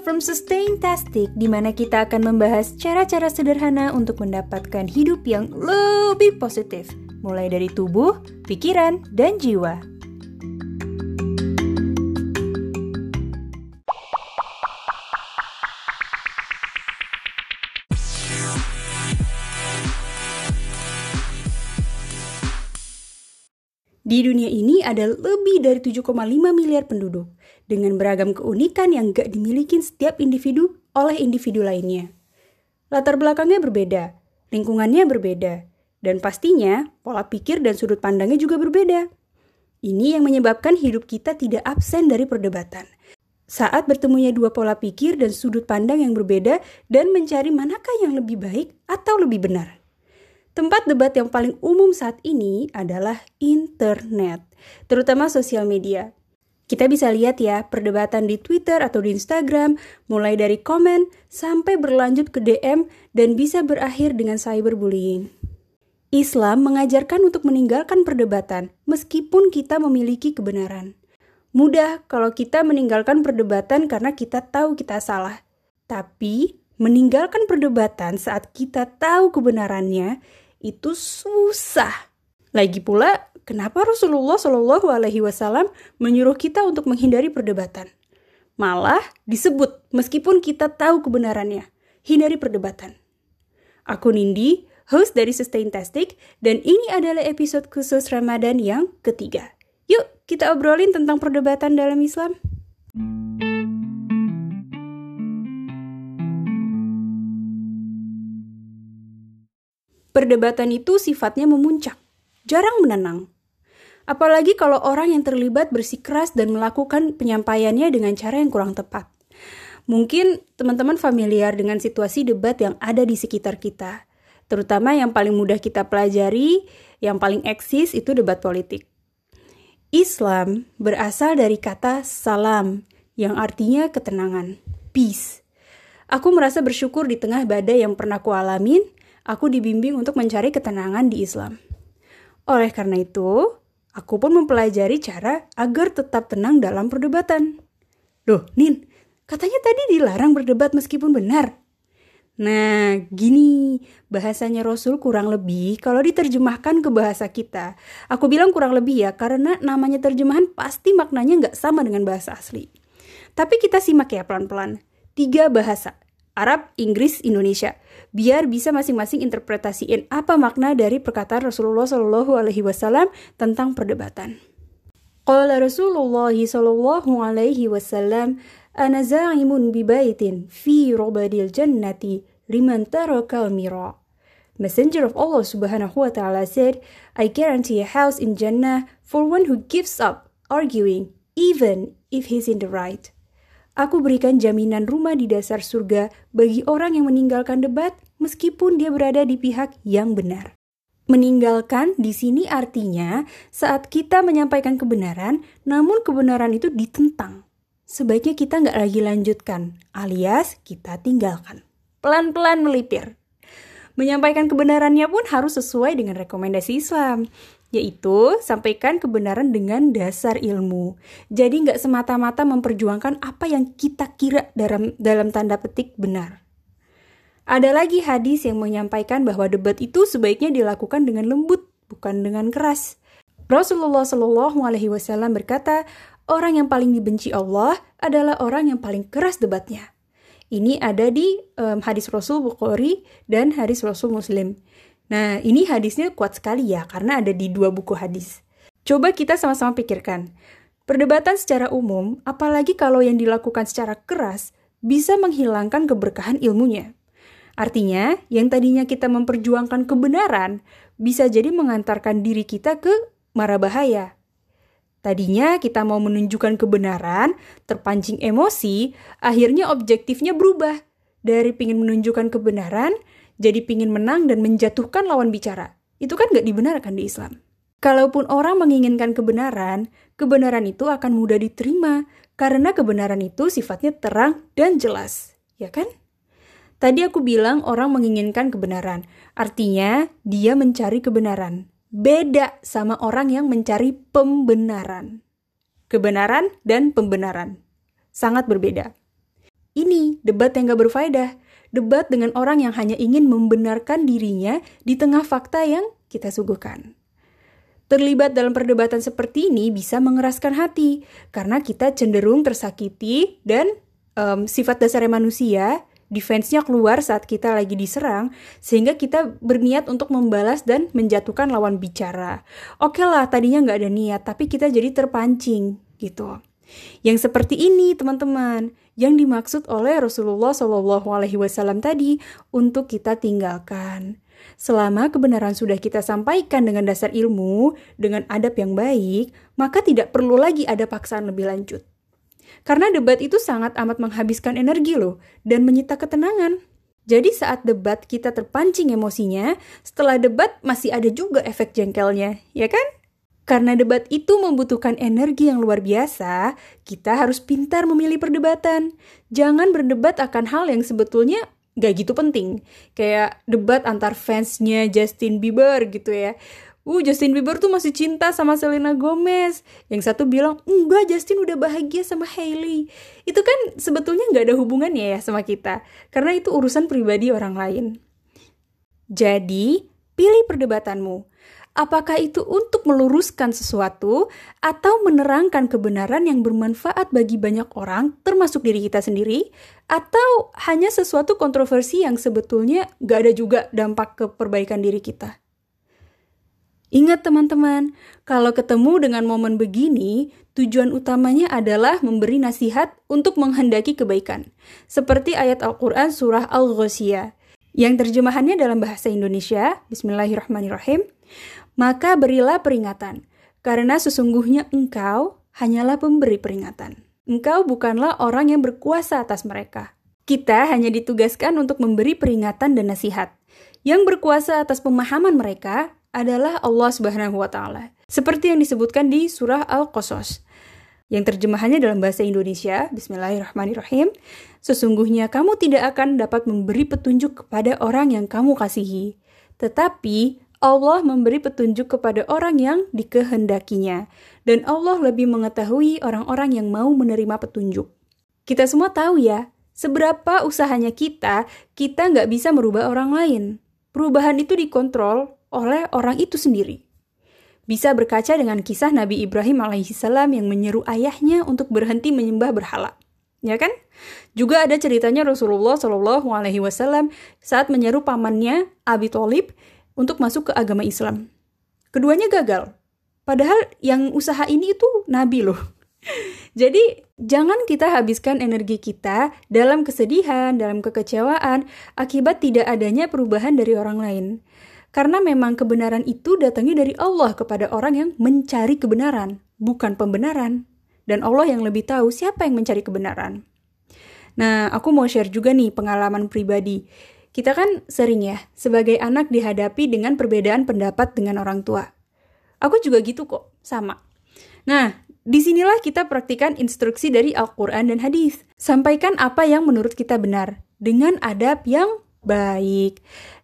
from Sustaintastic di mana kita akan membahas cara-cara sederhana untuk mendapatkan hidup yang lebih positif, mulai dari tubuh, pikiran, dan jiwa. Di dunia ini ada lebih dari 7,5 miliar penduduk dengan beragam keunikan yang gak dimiliki setiap individu oleh individu lainnya. Latar belakangnya berbeda, lingkungannya berbeda, dan pastinya pola pikir dan sudut pandangnya juga berbeda. Ini yang menyebabkan hidup kita tidak absen dari perdebatan. Saat bertemunya dua pola pikir dan sudut pandang yang berbeda dan mencari manakah yang lebih baik atau lebih benar. Tempat debat yang paling umum saat ini adalah internet, terutama sosial media. Kita bisa lihat ya perdebatan di Twitter atau di Instagram, mulai dari komen sampai berlanjut ke DM dan bisa berakhir dengan cyberbullying. Islam mengajarkan untuk meninggalkan perdebatan meskipun kita memiliki kebenaran. Mudah kalau kita meninggalkan perdebatan karena kita tahu kita salah. Tapi meninggalkan perdebatan saat kita tahu kebenarannya itu susah. Lagi pula, kenapa Rasulullah Shallallahu Alaihi Wasallam menyuruh kita untuk menghindari perdebatan? Malah disebut meskipun kita tahu kebenarannya, hindari perdebatan. Aku Nindi, host dari Sustaintastic, dan ini adalah episode khusus Ramadan yang ketiga. Yuk, kita obrolin tentang perdebatan dalam Islam. Perdebatan itu sifatnya memuncak, jarang menenang. Apalagi kalau orang yang terlibat bersikeras dan melakukan penyampaiannya dengan cara yang kurang tepat. Mungkin teman-teman familiar dengan situasi debat yang ada di sekitar kita, terutama yang paling mudah kita pelajari, yang paling eksis itu debat politik. Islam berasal dari kata salam, yang artinya ketenangan, peace. Aku merasa bersyukur di tengah badai yang pernah kualamin, aku dibimbing untuk mencari ketenangan di Islam. Oleh karena itu, aku pun mempelajari cara agar tetap tenang dalam perdebatan. Loh, Nin, katanya tadi dilarang berdebat meskipun benar. Nah, gini bahasanya Rasul kurang lebih kalau diterjemahkan ke bahasa kita. Aku bilang kurang lebih ya, karena namanya terjemahan pasti maknanya nggak sama dengan bahasa asli. Tapi kita simak ya pelan-pelan. Tiga bahasa, Arab, Inggris, Indonesia biar bisa masing-masing interpretasiin apa makna dari perkataan Rasulullah Shallallahu Alaihi Wasallam tentang perdebatan. Qala Rasulullah Shallallahu Alaihi Wasallam, "Ana za'imun bi baitin fi rubadil jannati liman taraka mira." Messenger of Allah Subhanahu wa taala said, "I guarantee a house in Jannah for one who gives up arguing even if he's in the right." Aku berikan jaminan rumah di dasar surga bagi orang yang meninggalkan debat meskipun dia berada di pihak yang benar. Meninggalkan di sini artinya saat kita menyampaikan kebenaran, namun kebenaran itu ditentang. Sebaiknya kita nggak lagi lanjutkan, alias kita tinggalkan. Pelan-pelan melipir. Menyampaikan kebenarannya pun harus sesuai dengan rekomendasi Islam yaitu sampaikan kebenaran dengan dasar ilmu. Jadi nggak semata-mata memperjuangkan apa yang kita kira dalam dalam tanda petik benar. Ada lagi hadis yang menyampaikan bahwa debat itu sebaiknya dilakukan dengan lembut, bukan dengan keras. Rasulullah Shallallahu Alaihi Wasallam berkata, orang yang paling dibenci Allah adalah orang yang paling keras debatnya. Ini ada di um, hadis Rasul Bukhari dan hadis Rasul Muslim. Nah, ini hadisnya kuat sekali ya, karena ada di dua buku hadis. Coba kita sama-sama pikirkan. Perdebatan secara umum, apalagi kalau yang dilakukan secara keras, bisa menghilangkan keberkahan ilmunya. Artinya, yang tadinya kita memperjuangkan kebenaran, bisa jadi mengantarkan diri kita ke mara bahaya. Tadinya kita mau menunjukkan kebenaran, terpancing emosi, akhirnya objektifnya berubah. Dari ingin menunjukkan kebenaran, jadi pingin menang dan menjatuhkan lawan bicara. Itu kan gak dibenarkan di Islam. Kalaupun orang menginginkan kebenaran, kebenaran itu akan mudah diterima karena kebenaran itu sifatnya terang dan jelas, ya kan? Tadi aku bilang orang menginginkan kebenaran, artinya dia mencari kebenaran. Beda sama orang yang mencari pembenaran. Kebenaran dan pembenaran sangat berbeda. Ini debat yang gak berfaedah. Debat dengan orang yang hanya ingin membenarkan dirinya di tengah fakta yang kita suguhkan. Terlibat dalam perdebatan seperti ini bisa mengeraskan hati karena kita cenderung tersakiti dan um, sifat dasarnya manusia defense-nya keluar saat kita lagi diserang, sehingga kita berniat untuk membalas dan menjatuhkan lawan bicara. Oke lah, tadinya nggak ada niat, tapi kita jadi terpancing, gitu. Yang seperti ini, teman-teman, yang dimaksud oleh Rasulullah Shallallahu Alaihi Wasallam tadi untuk kita tinggalkan. Selama kebenaran sudah kita sampaikan dengan dasar ilmu, dengan adab yang baik, maka tidak perlu lagi ada paksaan lebih lanjut. Karena debat itu sangat amat menghabiskan energi loh dan menyita ketenangan. Jadi saat debat kita terpancing emosinya, setelah debat masih ada juga efek jengkelnya, ya kan? Karena debat itu membutuhkan energi yang luar biasa, kita harus pintar memilih perdebatan. Jangan berdebat akan hal yang sebetulnya gak gitu penting. Kayak debat antar fansnya Justin Bieber gitu ya uh Justin Bieber tuh masih cinta sama Selena Gomez. Yang satu bilang, enggak Justin udah bahagia sama Hailey. Itu kan sebetulnya nggak ada hubungannya ya sama kita. Karena itu urusan pribadi orang lain. Jadi, pilih perdebatanmu. Apakah itu untuk meluruskan sesuatu atau menerangkan kebenaran yang bermanfaat bagi banyak orang, termasuk diri kita sendiri, atau hanya sesuatu kontroversi yang sebetulnya gak ada juga dampak ke perbaikan diri kita? Ingat teman-teman, kalau ketemu dengan momen begini, tujuan utamanya adalah memberi nasihat untuk menghendaki kebaikan. Seperti ayat Al-Quran surah Al-Ghoshiyah, yang terjemahannya dalam bahasa Indonesia, Bismillahirrahmanirrahim, maka berilah peringatan, karena sesungguhnya engkau hanyalah pemberi peringatan. Engkau bukanlah orang yang berkuasa atas mereka. Kita hanya ditugaskan untuk memberi peringatan dan nasihat. Yang berkuasa atas pemahaman mereka adalah Allah Subhanahu wa taala. Seperti yang disebutkan di surah Al-Qasas. Yang terjemahannya dalam bahasa Indonesia, Bismillahirrahmanirrahim, sesungguhnya kamu tidak akan dapat memberi petunjuk kepada orang yang kamu kasihi, tetapi Allah memberi petunjuk kepada orang yang dikehendakinya, dan Allah lebih mengetahui orang-orang yang mau menerima petunjuk. Kita semua tahu ya, seberapa usahanya kita, kita nggak bisa merubah orang lain. Perubahan itu dikontrol oleh orang itu sendiri. Bisa berkaca dengan kisah Nabi Ibrahim alaihissalam yang menyeru ayahnya untuk berhenti menyembah berhala. Ya kan? Juga ada ceritanya Rasulullah Shallallahu Alaihi Wasallam saat menyeru pamannya Abi Thalib untuk masuk ke agama Islam. Keduanya gagal. Padahal yang usaha ini itu Nabi loh. Jadi, jangan kita habiskan energi kita dalam kesedihan, dalam kekecewaan akibat tidak adanya perubahan dari orang lain. Karena memang kebenaran itu datangnya dari Allah kepada orang yang mencari kebenaran, bukan pembenaran. Dan Allah yang lebih tahu siapa yang mencari kebenaran. Nah, aku mau share juga nih pengalaman pribadi. Kita kan sering ya, sebagai anak dihadapi dengan perbedaan pendapat dengan orang tua. Aku juga gitu kok, sama. Nah, di sinilah kita praktikan instruksi dari Al-Quran dan hadis. Sampaikan apa yang menurut kita benar, dengan adab yang baik.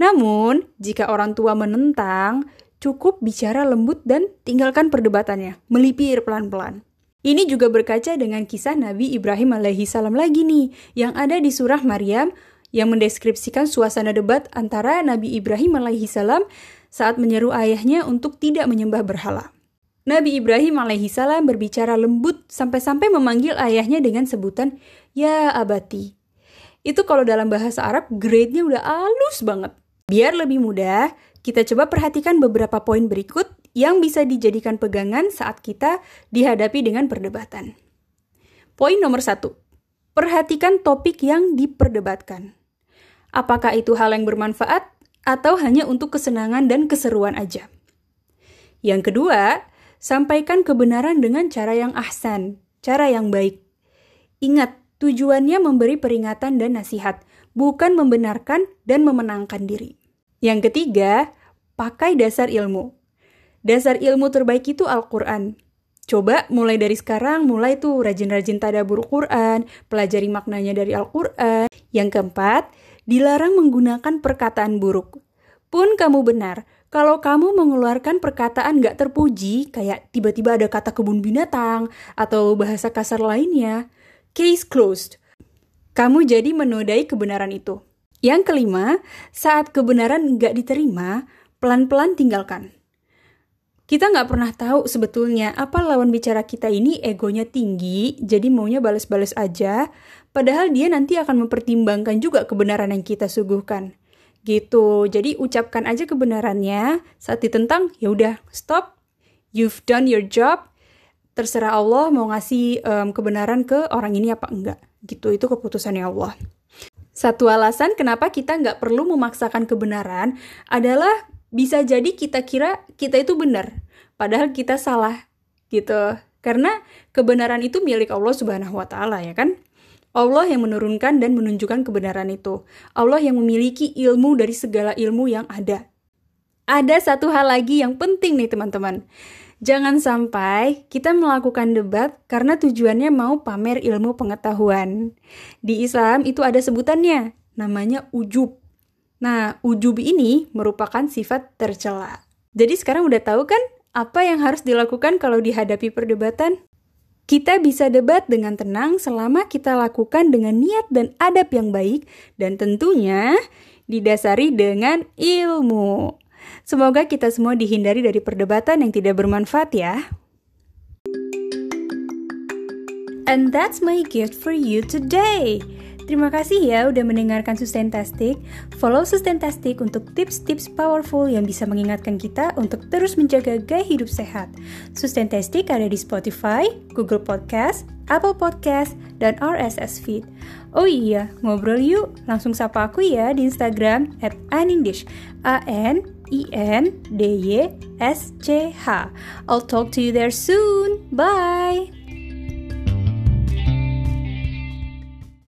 Namun, jika orang tua menentang, cukup bicara lembut dan tinggalkan perdebatannya, melipir pelan-pelan. Ini juga berkaca dengan kisah Nabi Ibrahim alaihi salam lagi nih, yang ada di surah Maryam yang mendeskripsikan suasana debat antara Nabi Ibrahim alaihi salam saat menyeru ayahnya untuk tidak menyembah berhala. Nabi Ibrahim alaihi salam berbicara lembut sampai-sampai memanggil ayahnya dengan sebutan Ya Abati, itu kalau dalam bahasa Arab grade-nya udah halus banget. Biar lebih mudah, kita coba perhatikan beberapa poin berikut yang bisa dijadikan pegangan saat kita dihadapi dengan perdebatan. Poin nomor satu, perhatikan topik yang diperdebatkan. Apakah itu hal yang bermanfaat atau hanya untuk kesenangan dan keseruan aja? Yang kedua, sampaikan kebenaran dengan cara yang ahsan, cara yang baik. Ingat, Tujuannya memberi peringatan dan nasihat, bukan membenarkan dan memenangkan diri. Yang ketiga, pakai dasar ilmu. Dasar ilmu terbaik itu Al-Quran. Coba mulai dari sekarang, mulai tuh rajin-rajin tadabur Quran, pelajari maknanya dari Al-Quran. Yang keempat, dilarang menggunakan perkataan buruk. Pun kamu benar, kalau kamu mengeluarkan perkataan gak terpuji, kayak tiba-tiba ada kata kebun binatang, atau bahasa kasar lainnya, case closed. kamu jadi menodai kebenaran itu. Yang kelima, saat kebenaran nggak diterima, pelan-pelan tinggalkan. Kita nggak pernah tahu sebetulnya apa lawan bicara kita ini egonya tinggi, jadi maunya balas-balas aja, padahal dia nanti akan mempertimbangkan juga kebenaran yang kita suguhkan. Gitu, jadi ucapkan aja kebenarannya, saat ditentang, ya udah, stop, you've done your job, terserah Allah mau ngasih um, kebenaran ke orang ini apa enggak. Gitu, itu keputusannya Allah. Satu alasan kenapa kita nggak perlu memaksakan kebenaran adalah bisa jadi kita kira kita itu benar, padahal kita salah gitu. Karena kebenaran itu milik Allah Subhanahu wa taala ya kan? Allah yang menurunkan dan menunjukkan kebenaran itu. Allah yang memiliki ilmu dari segala ilmu yang ada. Ada satu hal lagi yang penting nih teman-teman. Jangan sampai kita melakukan debat karena tujuannya mau pamer ilmu pengetahuan. Di Islam itu ada sebutannya, namanya ujub. Nah, ujub ini merupakan sifat tercela. Jadi sekarang udah tahu kan apa yang harus dilakukan kalau dihadapi perdebatan? Kita bisa debat dengan tenang selama kita lakukan dengan niat dan adab yang baik dan tentunya didasari dengan ilmu. Semoga kita semua dihindari dari perdebatan yang tidak bermanfaat ya. And that's my gift for you today. Terima kasih ya udah mendengarkan Sustentastic. Follow Sustentastic untuk tips-tips powerful yang bisa mengingatkan kita untuk terus menjaga gaya hidup sehat. Sustentastic ada di Spotify, Google Podcast, Apple Podcast, dan RSS Feed. Oh iya, ngobrol yuk. Langsung sapa aku ya di Instagram at Anindish. A-N E N D Y S C H. I'll talk to you there soon. Bye.